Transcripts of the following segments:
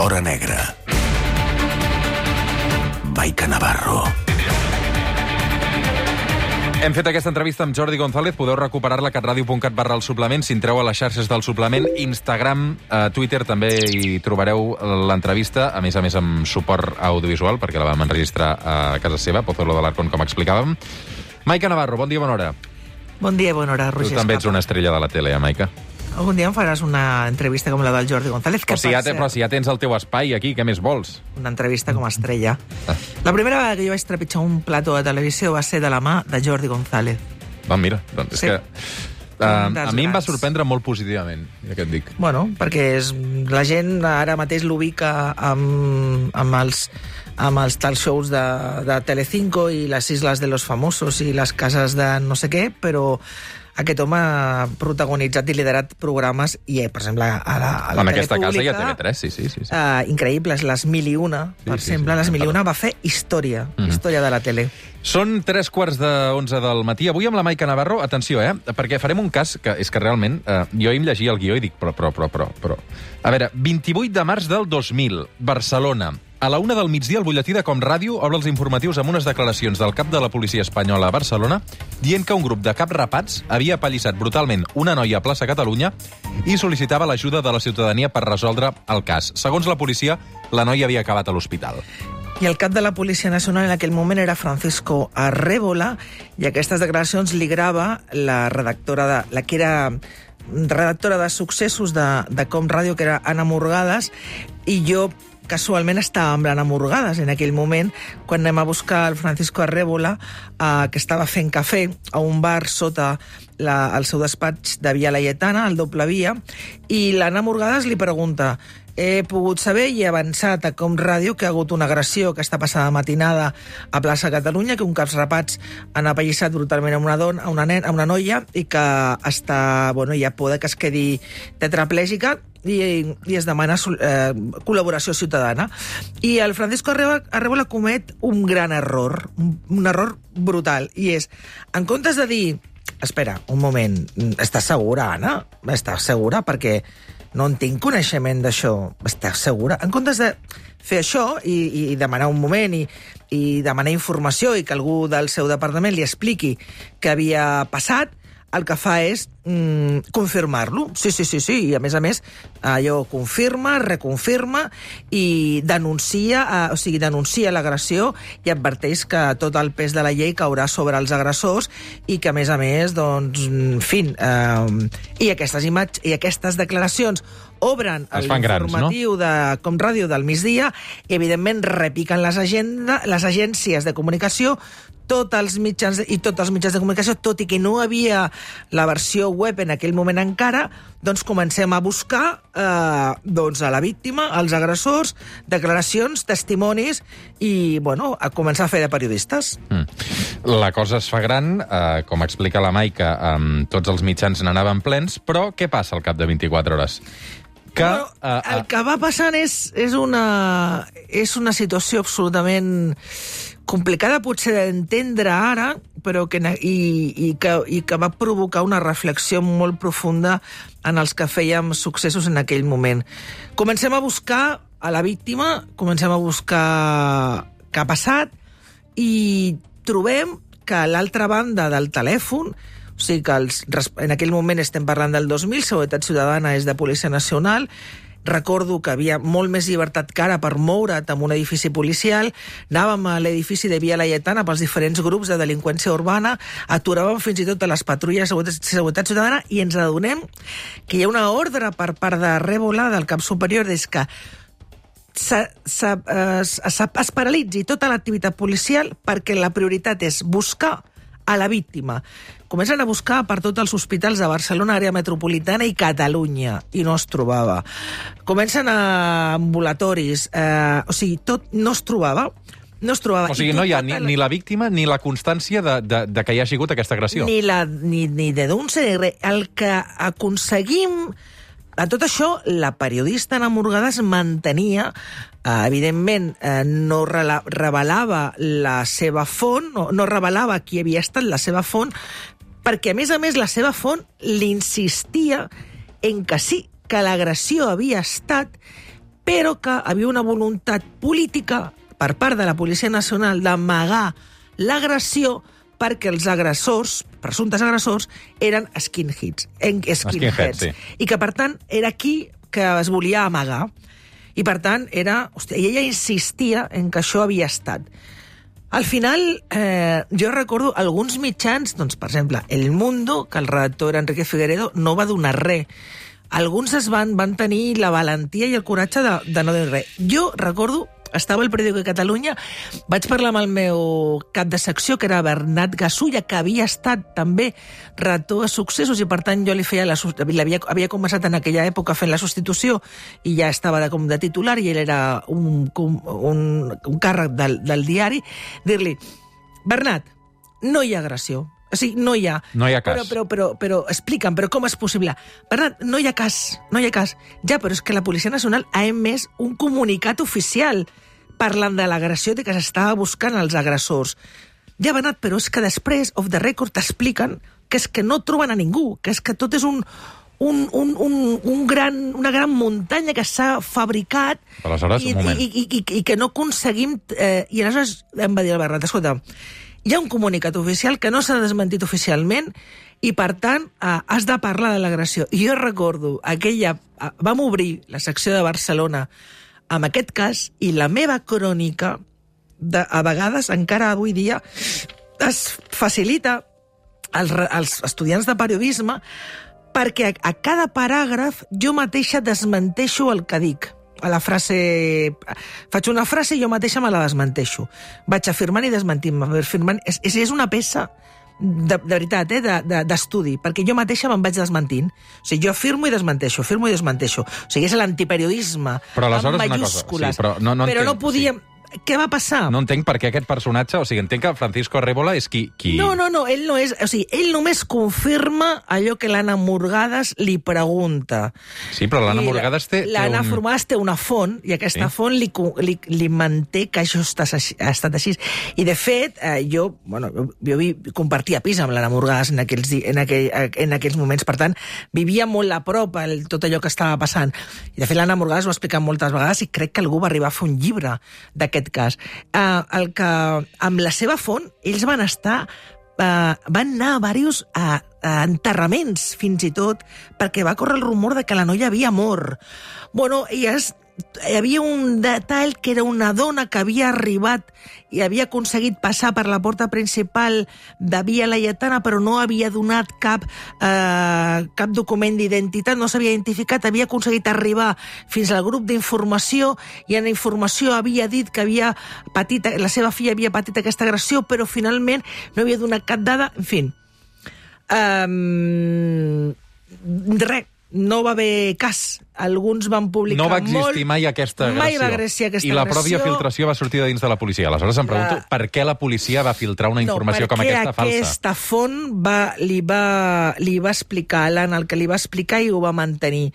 l'hora negra. Maica Navarro. Hem fet aquesta entrevista amb Jordi González. Podeu recuperar-la a catradio.cat barra el suplement. Si entreu a les xarxes del suplement, Instagram, eh, Twitter, també hi trobareu l'entrevista, a més a més amb suport audiovisual, perquè la vam enregistrar a casa seva, Pozuelo de l'Arcon, com explicàvem. Maica Navarro, bon dia, bona hora. Bon dia, bona hora, Tu Roger també ets una estrella de la tele, eh, Maica? Algun dia em faràs una entrevista com la del Jordi González, que Però si, ja, te- però si ja tens el teu espai aquí, què més vols? una entrevista com a estrella. Ah. La primera vegada que jo vaig trepitjar un plató de televisió va ser de la mà de Jordi González. Doncs mira, doncs és Sí. que... Uh, a mi em va sorprendre molt positivament, ja que et dic. Bueno, perquè és, la gent ara mateix l'ubica amb, amb els amb els tal shows de, de Telecinco i les Isles de los Famosos i les cases de no sé què, però aquest home ha protagonitzat i liderat programes i, eh, per exemple, a la, a la en aquesta casa hi ha pública, TV3, sí, sí. sí, sí. Uh, increïbles, les Mil i Una, Sí, per sí, exemple, sí, les sí, Mil i. Una va fer història, Mhm. història de la tele. Són tres quarts de onze del matí. Avui amb la Maica Navarro, atenció, eh? Perquè farem un cas que és que realment... Eh, jo em llegia el guió i dic, però, però, però, però, però... A veure, 28 de març del 2000, Barcelona. A la una del migdia, el butlletí de Com Ràdio obre els informatius amb unes declaracions del cap de la policia espanyola a Barcelona dient que un grup de cap rapats havia apallissat brutalment una noia a plaça Catalunya i sol·licitava l'ajuda de la ciutadania per resoldre el cas. Segons la policia, la noia havia acabat a l'hospital. I el cap de la Policia Nacional en aquell moment era Francisco Arrébola i aquestes declaracions li grava la redactora de, la que era redactora de successos de, de Com Ràdio, que era Anna Morgades, i jo casualment estava amb l'Anna Morgades en aquell moment, quan anem a buscar el Francisco Arrébola, eh, que estava fent cafè a un bar sota la, el seu despatx de Via Laietana, al doble via, i l'Anna Morgades li pregunta he pogut saber i he avançat a Com Ràdio que ha hagut una agressió aquesta passada matinada a plaça Catalunya, que un caps rapats han apallissat brutalment a una dona, a una, nen, a una noia i que està, bueno, hi ha por que es quedi tetraplègica i, i es demana eh, col·laboració ciutadana. I el Francisco Arreba- Arrebola comet un gran error, un, un error brutal, i és, en comptes de dir espera, un moment, estàs segura, Anna? Estàs segura? Perquè no en tinc coneixement d'això. Estàs segura? En comptes de fer això i, i demanar un moment i, i demanar informació i que algú del seu departament li expliqui què havia passat, el que fa és mm, confirmar-lo. Sí, sí, sí, sí. I a més a més, allò confirma, reconfirma i denuncia, eh, o sigui, denuncia l'agressió i adverteix que tot el pes de la llei caurà sobre els agressors i que, a més a més, doncs, en fi, eh, i, aquestes imatges, i aquestes declaracions obren grans, no? l'informatiu de Com Ràdio del migdia i, evidentment, repiquen les, agenda, les agències de comunicació tots els mitjans i tots els mitjans de comunicació, tot i que no havia la versió web en aquell moment encara, doncs comencem a buscar eh, doncs a la víctima, als agressors, declaracions, testimonis i, bueno, a començar a fer de periodistes. Mm. La cosa es fa gran, eh, com explica la Maica, amb tots els mitjans n'anaven plens, però què passa al cap de 24 hores? Que, Bueno, eh, el que va passant és, és, una, és una situació absolutament complicada potser d'entendre ara, però que, i, i, que, i que va provocar una reflexió molt profunda en els que fèiem successos en aquell moment. Comencem a buscar a la víctima, comencem a buscar què ha passat i trobem que a l'altra banda del telèfon o sigui que els, en aquell moment estem parlant del 2000, Seguretat Ciutadana és de Policia Nacional, recordo que havia molt més llibertat que ara per moure't en un edifici policial, anàvem a l'edifici de Via Laietana pels diferents grups de delinqüència urbana, aturàvem fins i tot les patrulles de seguretat, ciutadana i ens adonem que hi ha una ordre per part de Rèbola, del cap superior, és que se, se, es, es, es paralitzi tota l'activitat policial perquè la prioritat és buscar a la víctima. Comencen a buscar per tots els hospitals de Barcelona, àrea metropolitana i Catalunya, i no es trobava. Comencen a ambulatoris, eh, o sigui, tot no es trobava. No es trobava. o sigui, no hi ha tota ni, la- ni la víctima ni la constància de, de, de que hi ha sigut aquesta agressió. ni, la, ni, ni de denúncia ni res. El que aconseguim... A tot això, la periodista Ana Morgades mantenia, eh, evidentment, eh, no revelava la seva font, no, no revelava qui havia estat la seva font, perquè, a més a més, la seva font li insistia en que sí, que l'agressió havia estat però que havia una voluntat política per part de la Policia Nacional d'amagar l'agressió perquè els agressors, presumptes agressors, eren skinheads. En skinheads. Skinheads, sí. I que, per tant, era aquí que es volia amagar. I, per tant, era... Hòstia, i ella insistia en que això havia estat. Al final, eh, jo recordo alguns mitjans, doncs, per exemple, El Mundo, que el redactor era Enrique Figueredo, no va donar res. Alguns es van, van tenir la valentia i el coratge de, de no dir res. Jo recordo estava al periòdic de Catalunya, vaig parlar amb el meu cap de secció, que era Bernat Gasulla, que havia estat també redactor de successos i, per tant, jo li feia la... Havia, havia començat en aquella època fent la substitució i ja estava de, com de titular i ell era un, un, un càrrec del, del diari, dir-li, Bernat, no hi ha agressió, o sigui, no hi ha. No hi ha cas. Però, però, però, però explica'm, però com és possible? Bernat, no hi ha cas, no hi ha cas. Ja, però és que la Policia Nacional ha emès un comunicat oficial parlant de l'agressió de que s'estava buscant els agressors. Ja, Bernat, però és que després, off the record, t'expliquen que és que no troben a ningú, que és que tot és un, un, un, un, un gran, una gran muntanya que s'ha fabricat Aleshores, i, i, i, i, i que no aconseguim... Eh, I aleshores em va dir el Bernat, escolta, hi ha un comunicat oficial que no s'ha desmentit oficialment i, per tant, eh, has de parlar de l'agressió. I jo recordo aquella... Eh, vam obrir la secció de Barcelona amb aquest cas i la meva crònica, de, a vegades, encara avui dia, es facilita als, als estudiants de periodisme perquè a, a cada paràgraf jo mateixa desmenteixo el que dic a la frase... Faig una frase i jo mateixa me la desmenteixo. Vaig afirmant i desmentint-me. Afirmant... És, és, una peça de, de veritat, eh, de- de- d'estudi, de, perquè jo mateixa me'n vaig desmentint. O sigui, jo afirmo i desmenteixo, afirmo i desmenteixo. O sigui, és l'antiperiodisme, amb una cosa, sí, però no- no però no entenc, podíem... Què va passar? No entenc per què aquest personatge... O sigui, entenc que Francisco Rébola és qui... qui... No, no, no, ell no és... O sigui, ell només confirma allò que l'Anna Morgades li pregunta. Sí, però l'Anna Morgades té, L'Anna un... Morgades té una font, i aquesta Sí. font li, li, li manté que això està, ha estat així. I, de fet, eh, jo, bueno, jo, vi, compartia pis amb l'Anna Morgades en aquells, en, aquell, en aquells moments. Per tant, vivia molt a prop el, tot allò que estava passant. I, de fet, l'Anna Morgades ho ha explicat moltes vegades i crec que algú va arribar a fer un llibre d'aquest cas. Eh, el que, amb la seva font, ells van estar eh, van anar a diversos a enterraments, fins i tot, perquè va córrer el rumor de que la noia havia mort. Bueno, i és, hi havia un detall que era una dona que havia arribat i havia aconseguit passar per la porta principal de Via Laietana, però no havia donat cap, eh, cap document d'identitat, no s'havia identificat, havia aconseguit arribar fins al grup d'informació i en informació havia dit que havia patit, la seva filla havia patit aquesta agressió, però finalment no havia donat cap dada, en fi. Um, res, no va haver cas. Alguns van publicar No va existir molt, mai aquesta agressió. Mai va existir aquesta I la agressió. pròpia filtració va sortir de dins de la policia. Aleshores em pregunto La- per què la policia va filtrar una informació no, com aquesta falsa. aquesta font va, li, va, li va explicar l'Anna el que li va explicar i ho va mantenir.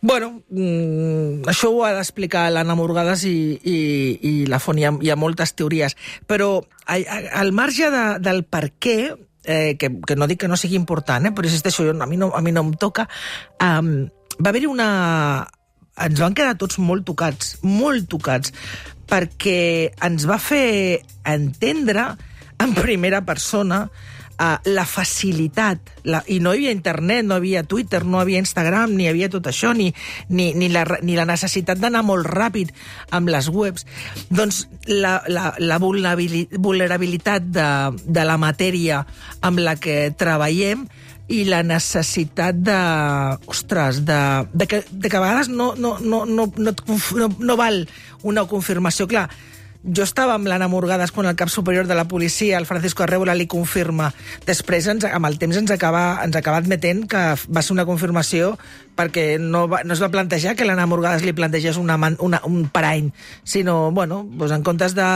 Bueno, mm, això ho ha d'explicar l'Anna Morgades i, i, i la font. Hi ha, hi ha moltes teories. Però a- a- al marge de, del per què, eh, que, que no dic que no sigui important, eh, però insisteixo, jo, a, mi no, a mi no em toca, um, va haver-hi una... Ens van quedar tots molt tocats, molt tocats, perquè ens va fer entendre en primera persona uh, la facilitat, la, i no hi havia internet, no hi havia Twitter, no hi havia Instagram, ni hi havia tot això, ni, ni, ni, la, ni la necessitat d'anar molt ràpid amb les webs. Doncs la, la, la vulnerabili- vulnerabilitat de, de la matèria amb la que treballem i la necessitat de... Ostres, de, de, que, de que a vegades no, no, no, no, no, no, no val una confirmació. Clar, jo estava amb l'Anna Morgades quan el cap superior de la policia, el Francisco Arrebola, li confirma. Després, ens, amb el temps, ens acaba, ens acaba admetent que va ser una confirmació perquè no, va, no es va plantejar que l'Anna Morgades li plantegés una, una, un parany, sinó, bueno, doncs en comptes de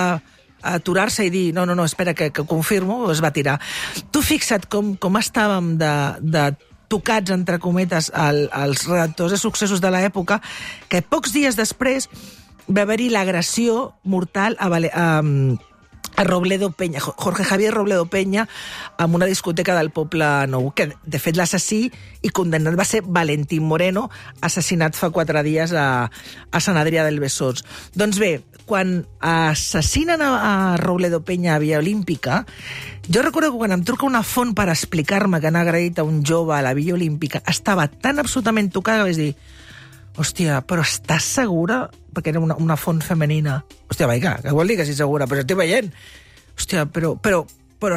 aturar-se i dir no, no, no, espera, que, que confirmo, es va tirar. Tu fixa't com, com estàvem de, de tocats, entre cometes, al, als redactors de successos de l'època, que pocs dies després va haver-hi l'agressió mortal a, Vale, a, a a Robledo Peña, Jo- Jorge Javier Robledo Peña, en una discoteca del Poble Nou, que de fet l'assassí i condemnat va ser Valentín Moreno, assassinat fa quatre dies a, a Sant Adrià del Besòs. Doncs bé, quan assassinen a, a Robledo Peña a Via Olímpica, jo recordo que quan em truca una font per explicar-me que han agredit a un jove a la Via Olímpica, estava tan absolutament tocada que vaig dir hòstia, però estàs segura? Perquè era una, una font femenina. Hòstia, vaja, què vol dir que sí segura? Però estic veient. Hòstia, però... però però,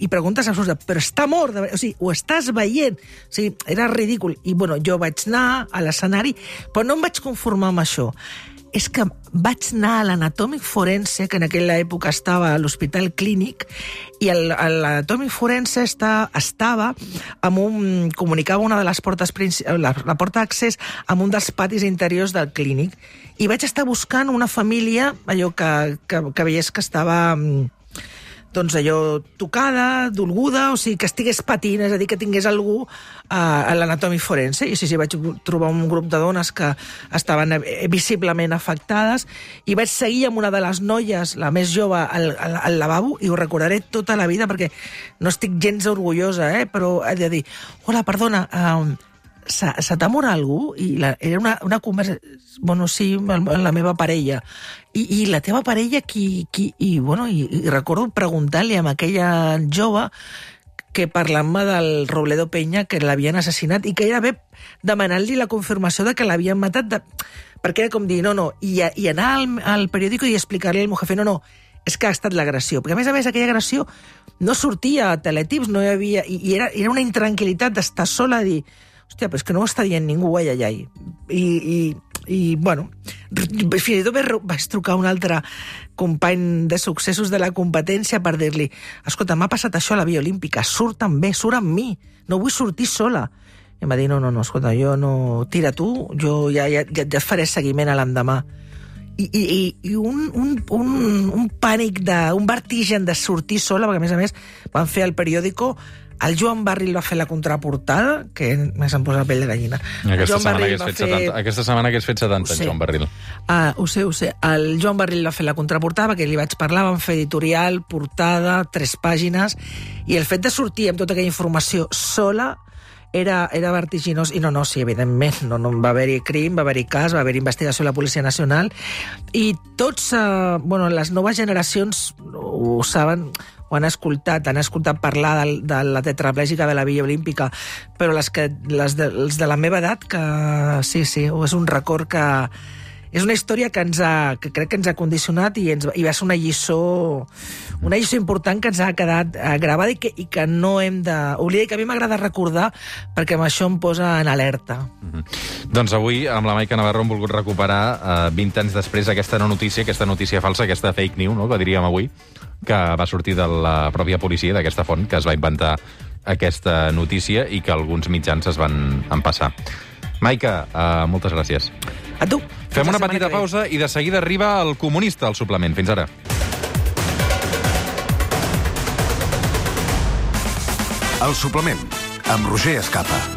i preguntes absurdes, però està mort, de... o sigui, ho estàs veient. O sigui, era ridícul. I, bueno, jo vaig anar a l'escenari, però no em vaig conformar amb això. És que vaig anar a l'anatòmic forense, que en aquella època estava a l'Hospital Clínic, i l'anatòmic forense està, estava amb un... comunicava una de les portes la, la porta d'accés amb un dels patis interiors del clínic. I vaig estar buscant una família, allò que, que, que veiés que estava... doncs allò tocada, dolguda, o sigui, que estigués patint, és a dir, que tingués algú a, a l'anatòmic forense. I sí, sí, vaig trobar un grup de dones que estaven eh, visiblement afectades i vaig seguir amb una de les noies, la més jove, al, al, al lavabo i ho recordaré tota la vida perquè no estic gens orgullosa, eh? però he de dir, hola, perdona, um, se, se t'ha mort algú? I la, era una, una conversa... Bueno, sí, amb la meva parella. I, i la teva parella, qui... qui i, bueno, i, i recordo preguntar-li a aquella jove que parlant-me del Robledo Peña que l'havien assassinat i que era bé demanant-li la confirmació de que l'havien matat de... perquè era com dir, no, no, i, i anar al, al periòdico i explicar-li al meu jefe, no, no, és que ha estat l'agressió. Perquè, a més a més, aquella agressió no sortia a teletips, no hi havia... I, i era, era una intranquil·litat d'estar sola dir hòstia, però és que no ho està dient ningú, ai, ai, ai. I, i, i bueno, fins i tot vaig, trucar un altre company de successos de la competència per dir-li escolta, m'ha passat això a la Via Olímpica, surt amb mi, surt amb mi, no vull sortir sola. I em va dir, no, no, no, escolta, jo no... Tira tu, jo ja, ja, ja, et faré seguiment a l'endemà. I, i, i, un, un, un, un pànic, de, un vertigen de sortir sola, perquè a més a més van fer al periòdico el Joan Barril va fer la contraportada, que més em posa la pell de gallina. Aquesta Joan setmana, Barril va fet 70, aquesta setmana hagués fet 70 Ho sé. Joan Barril. Ah, ho sé, ho sé. El Joan Barril va fer la contraportada perquè li vaig parlar, vam fer editorial, portada, tres pàgines, i el fet de sortir amb tota aquella informació sola era, era vertiginós. I no, no, sí, evidentment, no, no va haver-hi crim, va haver-hi cas, va haver-hi investigació a la Policia Nacional, i tots, eh, bueno, les noves generacions ho saben, ho han escoltat, han escoltat parlar de, de la tetraplègica de la Via Olímpica, però les, que, les, de, els de la meva edat, que sí, sí, és un record que... És una història que ens ha, que crec que ens ha condicionat i, ens, i va ser una lliçó, una lliçó important que ens ha quedat eh, gravada i que, i que no hem d'oblidar i que a mi m'agrada recordar perquè amb això em posa en alerta. Doncs avui, amb la Maica Navarro, hem volgut recuperar, eh, 20 anys després, aquesta no notícia, aquesta notícia falsa, aquesta fake news, no?, que diríem avui, que va sortir de la pròpia policia, d'aquesta font, que es va inventar aquesta notícia i que alguns mitjans es van empassar. Maica, eh, moltes gràcies. A tu. Fem una petita pausa i de seguida arriba el comunista al suplement. Fins ara. El suplement, amb Roger Escapa.